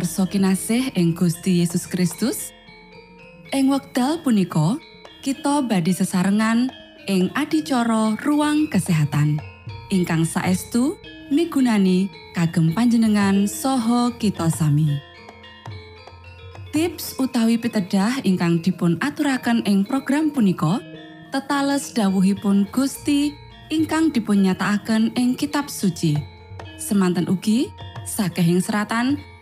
Pamirsa kinasih ing Gusti Yesus Kristus ing wekdal punika kita badi sesarengan ing adicara ruang kesehatan. Ingkang saestu migunani kagem panjenengan saha kita sami. Tips utawi pitedah ingkang dipun aturaken ing program punika tetales dawuhipun Gusti ingkang dipunnyatakaken ing kitab suci. Semanten ugi sakehing seratan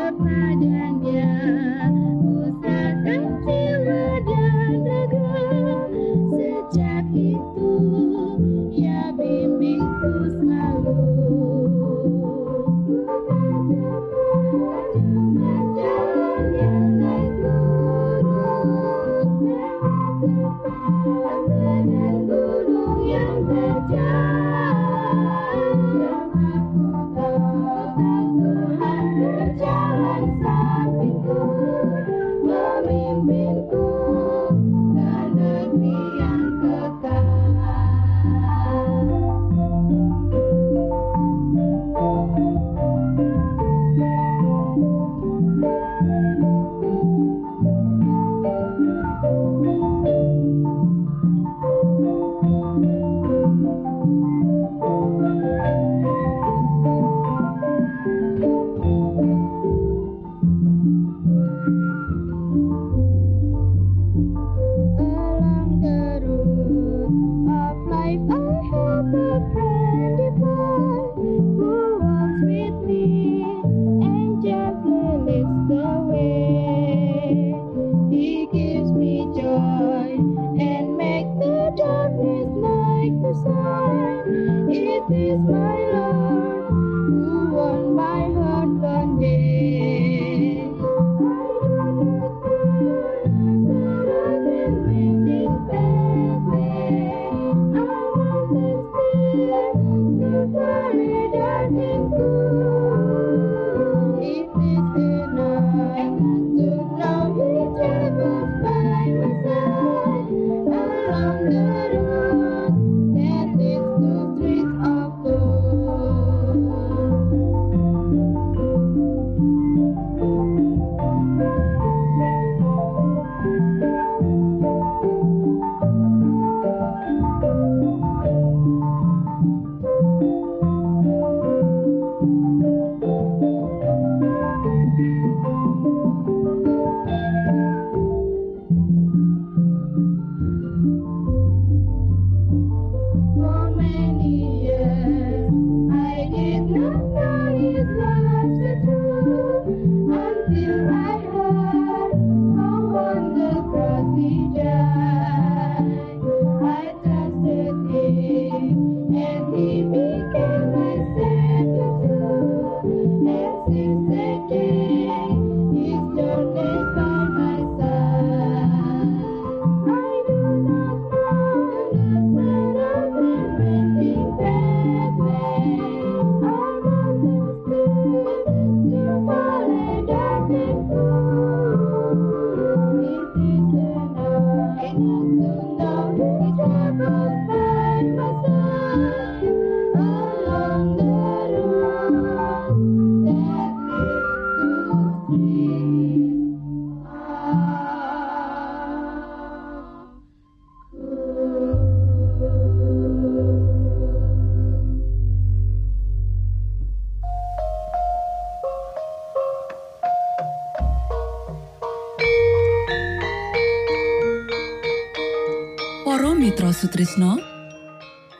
Kepadanya. Usahakan jiwa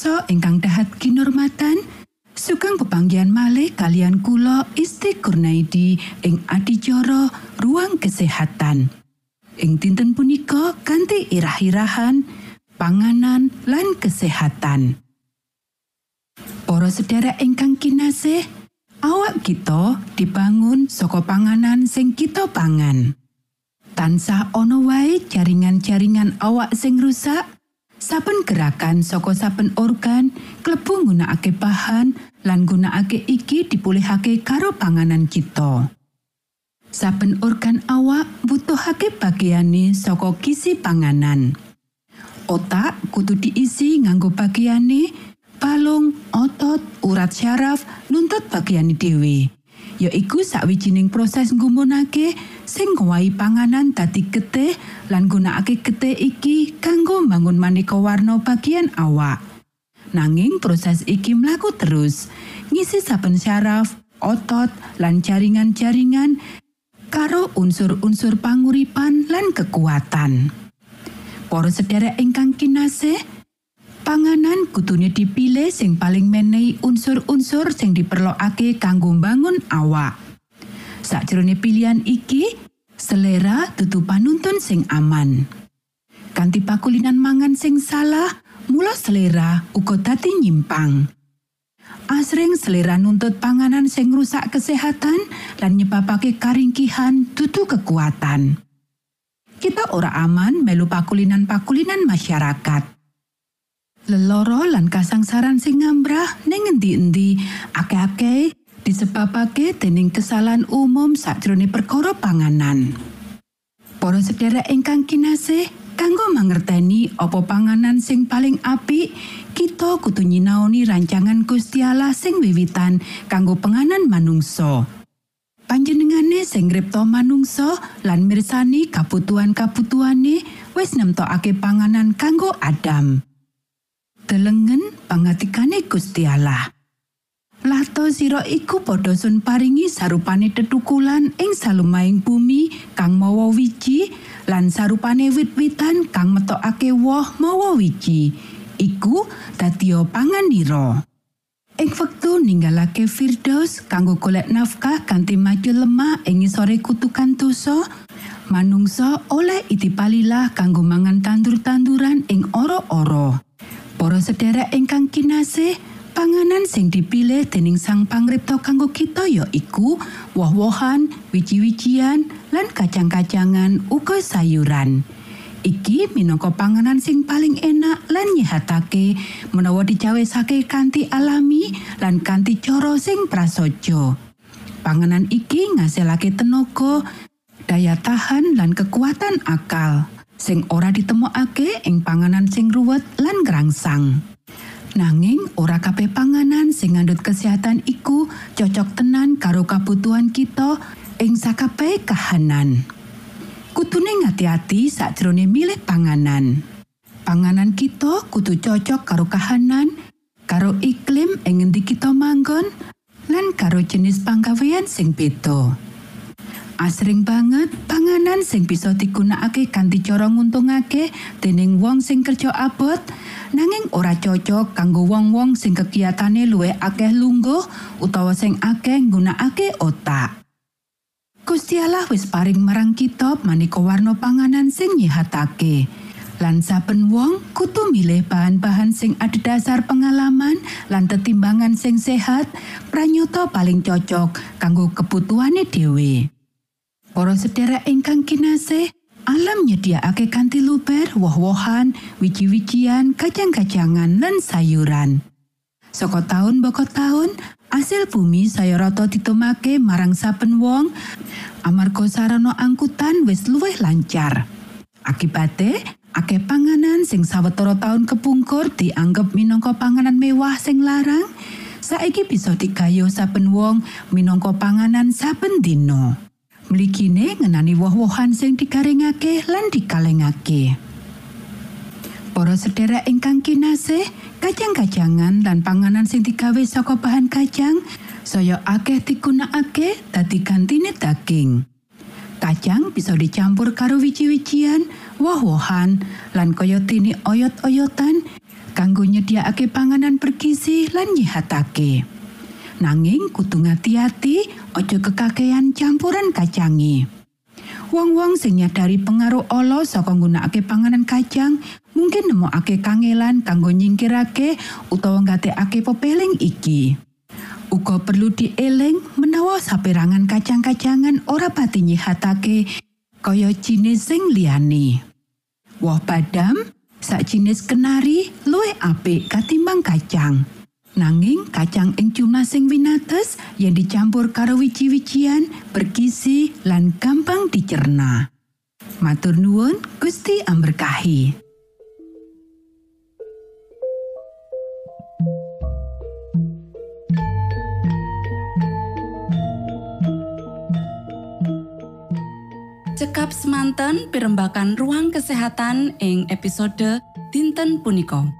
Pamiarsa ingkang dahat kinurmatan, sugeng pepanggihan malih kalian kula Isti Kurnaidi ing adicara ruang kesehatan. Ing dinten punika kanthi irah-irahan panganan lan kesehatan. Para sedherek ingkang kinasih, awak kita dibangun saka panganan sing kita pangan. Tansah ana wae jaringan-jaringan awak sing rusak, saben gerakan saka saben organ klebu nggunakake bahan lan gunakake iki dipulihake karo panganan kita. Saben organ awak butuhake bagiane saka gizi panganan. Otak kudu diisi nganggo bagiane, balung, otot, urat syaraf, nuntut bagiane dhewe. Yaiku sawijining proses nggumunake sing ngowahi panganan dadi getih lan gunakake getih iki kanggo mbangun maneka warna bagian awak. Nanging proses iki mlaku terus, ngisi saben syaraf, otot, lan jaringan-jaringan karo unsur-unsur panguripan lan kekuatan. Para sedherek ingkang kinasih, kudune dipilih sing paling menehi unsur-unsur sing diperlokake kanggo mbangun awak. Sakjroning pilihan iki, selera dudu panuntun sing aman. Kanti pakulinan mangan sing salah, mula selera uga dadi nyimpang. Asring selera nuntut panganan sing rusak kesehatan lan nyebabake karingkihan dudu kekuatan. Kita ora aman melu pakulinan-pakulinan masyarakat. Leloro lan kasangsaran sing ngambrah ning endi-endi akeh-akeh disebabake dening kesalahan umum sakjroning perkara panganan. Para sedherek ingkang kinasih, kanggo mangerteni apa panganan sing paling apik, kita kudu nyinaoni rancangan Gusti Allah sing wiwitan kanggo penganan manungsa. Panjenengane sing ngripta manungsa lan mirsani kabutuhan-kabutuhane wis nemtokake panganan kanggo Adam. Delengen pangatikane Gusti Allah. Lato sira iku padha sun paringi sarupane tetukulan ing salumahing bumi kang mawa wiji lan sarupane wit-witan kang metokake woh mawa wiji. Iku dadi panganira. Ing wektu ninggalake Firdaus kanggo golek nafkah kanthi maju lemah ing ngisore kutukan dosa, manungsa oleh itipalilah kanggo mangan tandur-tanduran ing ora-ora. Para sedherek ingkang kinasih, panganan sing dipilih dening Sang Pangripta kanggo kita ya iku woh-wohan, wiji-wijian, lan kacang-kacangan uga sayuran. Iki minangka panganan sing paling enak lan nyehatake menawa dicawesake kanthi alami lan kanthi cara sing prasaja. Panganan iki ngasilake tenaga, daya tahan lan kekuatan akal sing ora ditemokake ing panganan sing ruwet lan ngerangsang. Nanging ora kabeh panganan sing ngandhut kesehatan iku cocok tenan karo kabutuhan kita ing sakabeh kahanan. Kutune ngati-ati sakjroning milih panganan. Panganan kita kudu cocok karo kahanan, karo iklim ing ngendi kita manggon, lan karo jenis panggawean sing beda. Asring banget panganan sing bisa digunakake kanthi cara nguntungake dening wong sing kerja abot nanging ora cocok kanggo wong-wong sing kegiatane luwih akeh lungguh utawa sing akeh nggunakake otak. Gusti Allah wis paring marang kita maneka warna panganan sing nyihatake. Lan saben wong kudu milih bahan-bahan sing adhedhasar pengalaman lan tetimbangan sing sehat pranyata paling cocok kanggo kebutuhane dhewe. Para sedherek ingkang kinasih, alam nyediakake kanthi luber woh-wohan, wiji-wijian, kacang-kacangan lan sayuran. Saka taun boko taun, Asil bumi saya rata ditomake marang saben wong amarga sarana angkutan wis luwih lancar. Akibate, akeh panganan sing sawetara taun kepungkur dianggep minangka panganan mewah sing larang, saiki bisa digayo saben wong minangka panganan saben dina. Mligine ngenani woh-wohan sing digaringake lan dikalengake. Para sedherek ingkang kinasih, kacang-kacangan lan panganan sing digawe saka bahan kacang saya akeh digunakake dadi gantine daging. Kacang bisa dicampur karo wiji-wijian, woh-wohan, lan kaya dene oyot-oyotan kanggo nyediakake panganan bergizi lan nyihatake. Nanging kudu ngati-ati aja kekakean campuran kacange. Wong-wong sing nyadari pengaruh ala saka nggunakake panganan kacang mungkin nemokake kangelan kanggo nyingkirake utawa nggatekake pepeling iki. Uga perlu dieling menawa saperangan kacang-kacangan ora pati nyihatake kaya jinis sing liyane. Woh badam, sak jinis kenari luwih apik katimbang kacang. Nanging kacang jumlah sing winates yang dicampur karo wiji-wijian, bergizi lan gampang dicerna. Matur nuwun, Gusti amberkahi. Cekap semanten pimbakan ruang kesehatan ing episode dinten punika.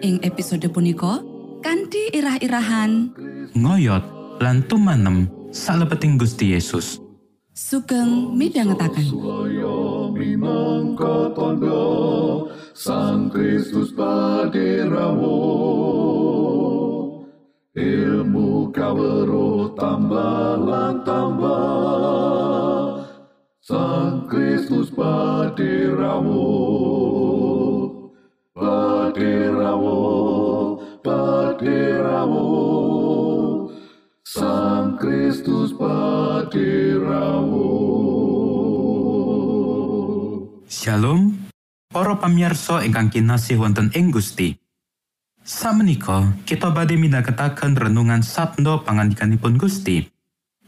Ing episode punika kanthi irah-irahan ngoyot lan tumanem salebeting Gusti Yesus. sugeng midhangetaken. Minangka tondo Sang Kristus paderamu Ilmu kawero tambah tambah Sang Kristus paderamu Paderamu Sang Kristus paderamu Shalom, para pamirsa ingkang kinasih wonten ing Gusti. Samenika kita badhe midhangetaken renungan sabda pangandikanipun Gusti.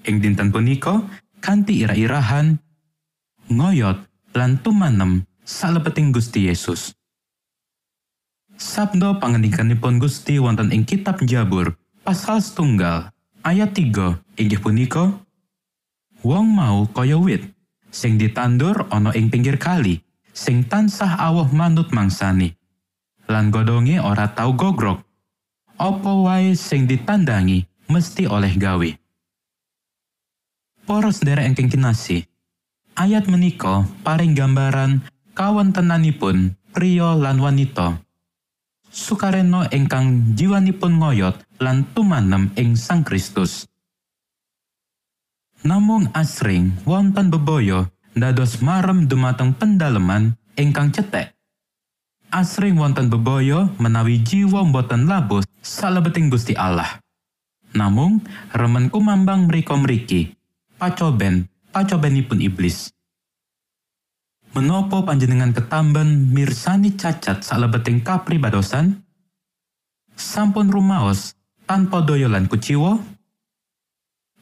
Ing dinten punika kanthi ira-irahan ngoyot lan tumanem salebeting Gusti Yesus. Sabda pangandikanipun Gusti wonten ing kitab Jabur pasal setunggal ayat 3 inggih punika Wong mau kaya wit sing ditandur ana ing pinggir kali sing tansah awuh manut mangsani lan godhonge ora tau gogrok apa wae sing ditandangi mesti oleh gawe? Poros derek engking kinasih ayat menika paring gambaran kawontenanipun pria lan wanita sukareno ingkang jiwanipun ngoyot lan tumanem ing Sang Kristus Namung asring wonten bebaya dados marem dumateng pendaleman ingkang cetek. Asring wonten bebaya menawi jiwa boten labus salebeting Gusti Allah. Namung remen kumambang mriko mriki, pacoben, pacobenipun iblis. Menopo panjenengan ketamben mirsani cacat salebeting kapribadosan? Sampun rumaos tanpa doyolan kuciwa?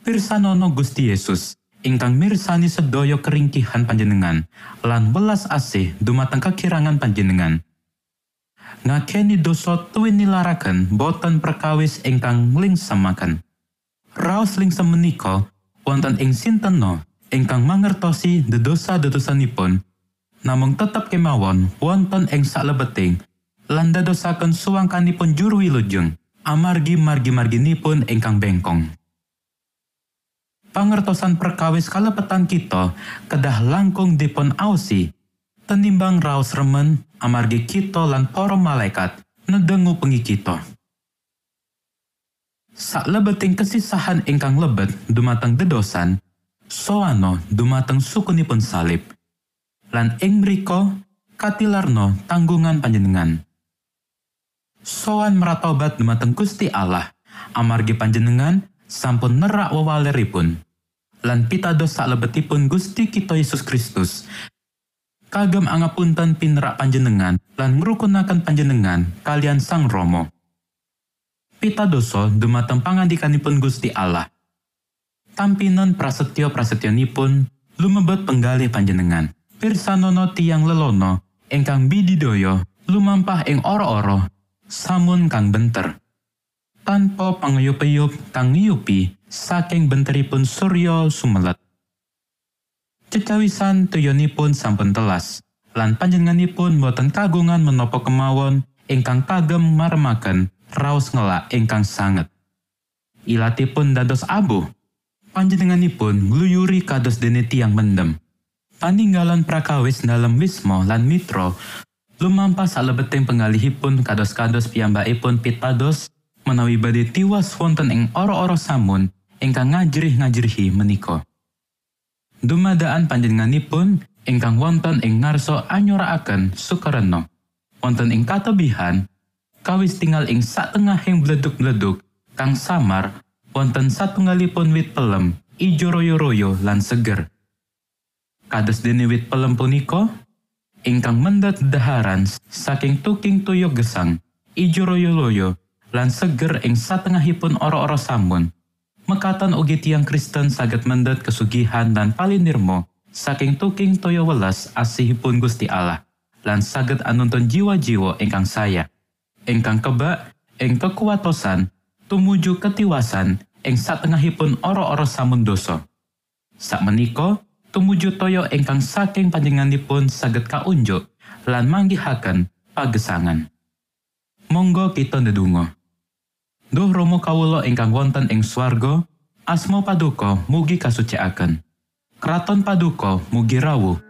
Pirsanono Gusti Yesus ingkang mirsani sedaya keringkihan panjenengan lan welas asih dumateng kekirangan panjenengan. Ngakeni dosa tuwin nilaraken boten perkawis ingkang lingsamaken. Raos lingsem menika wonten ing sinteno ingkang mangertosi dedosa-dedosanipun namung tetep kemawon wonten ing salebeting lan dadosaken suwangkanipun juru wilujeng amargi margi-marginipun ingkang bengkong. pangertosan perkawis kalepetan kita kedah langkung dipun ausi tenimbang raos remen amargi kita lan para malaikat nedengu pengi kita. Saklebeting kesisahan ingkang lebet dumateng dedosan, soano dumateng sukunipun salib. Lan ing mriko katilarno tanggungan panjenengan. Soan meratobat dumateng Gusti Allah, amargi panjenengan sampun nerak wewaleripun. Lan pitados salebetipun Gusti kita Yesus Kristus. Kagem angapunten pinerak panjenengan lan ngrukunaken panjenengan kalian Sang Romo. Pitadoso dumateng pangandikanipun Gusti Allah. Tampinan prasetyo-prasetyanipun lumebet penggalih panjenengan. Pirsanono tiang lelono ingkang bididaya lumampah ing ora-ora samun kang benter. tanpa pangayup-ayup kang ngiyupi saking benteripun Surya sumelet. Cecawisan tuyonipun sampun telas, lan panjenenganipun boten kagungan menapa kemawon ingkang kagem maremaken raos ngelak ingkang sanget. Ilatipun dados abuh, panjenenganipun gluyuri kados dene tiang mendem. Paninggalan prakawis dalam wismo lan mitro lumampah salebeting penggalihipun kados-kados piyambakipun pitados menawi badhe tiwas wonten ing ora-ora samun ingkang ngajrih-ngajrihi menika. Dumadaan panjenenganipun ingkang wonten ing ngarsa anyorakaken sukareno. Wonten ing katebihan kawis tinggal ing satengahing bleduk-bleduk kang samar wonten satunggalipun wit pelem ijo royo-royo lan seger. Kados dene wit pelem punika ingkang mendat daharan saking tuking tuyok gesang ijo loyo-loyo, lan seger ing satengahipun ora-ora sampun. Mekaten ugi tiang Kristen saged mendhet kesugihan dan palinirmo saking tuking toyo welas asihipun Gusti Allah lan saged anuntun jiwa-jiwa ingkang saya ingkang kebak ing kekuatosan tumuju ketiwasan ing satengahipun ora-ora samun dosa sakmenika tumuju toyo ingkang saking panjenenganipun saged kaunjuk lan manggihaken pagesangan. Monggo kita ndedonga. Duh Romo kawulo ingkang wonten ing swarga asma paduka mugi kasucikaken. Kraton paduka mugi rawuh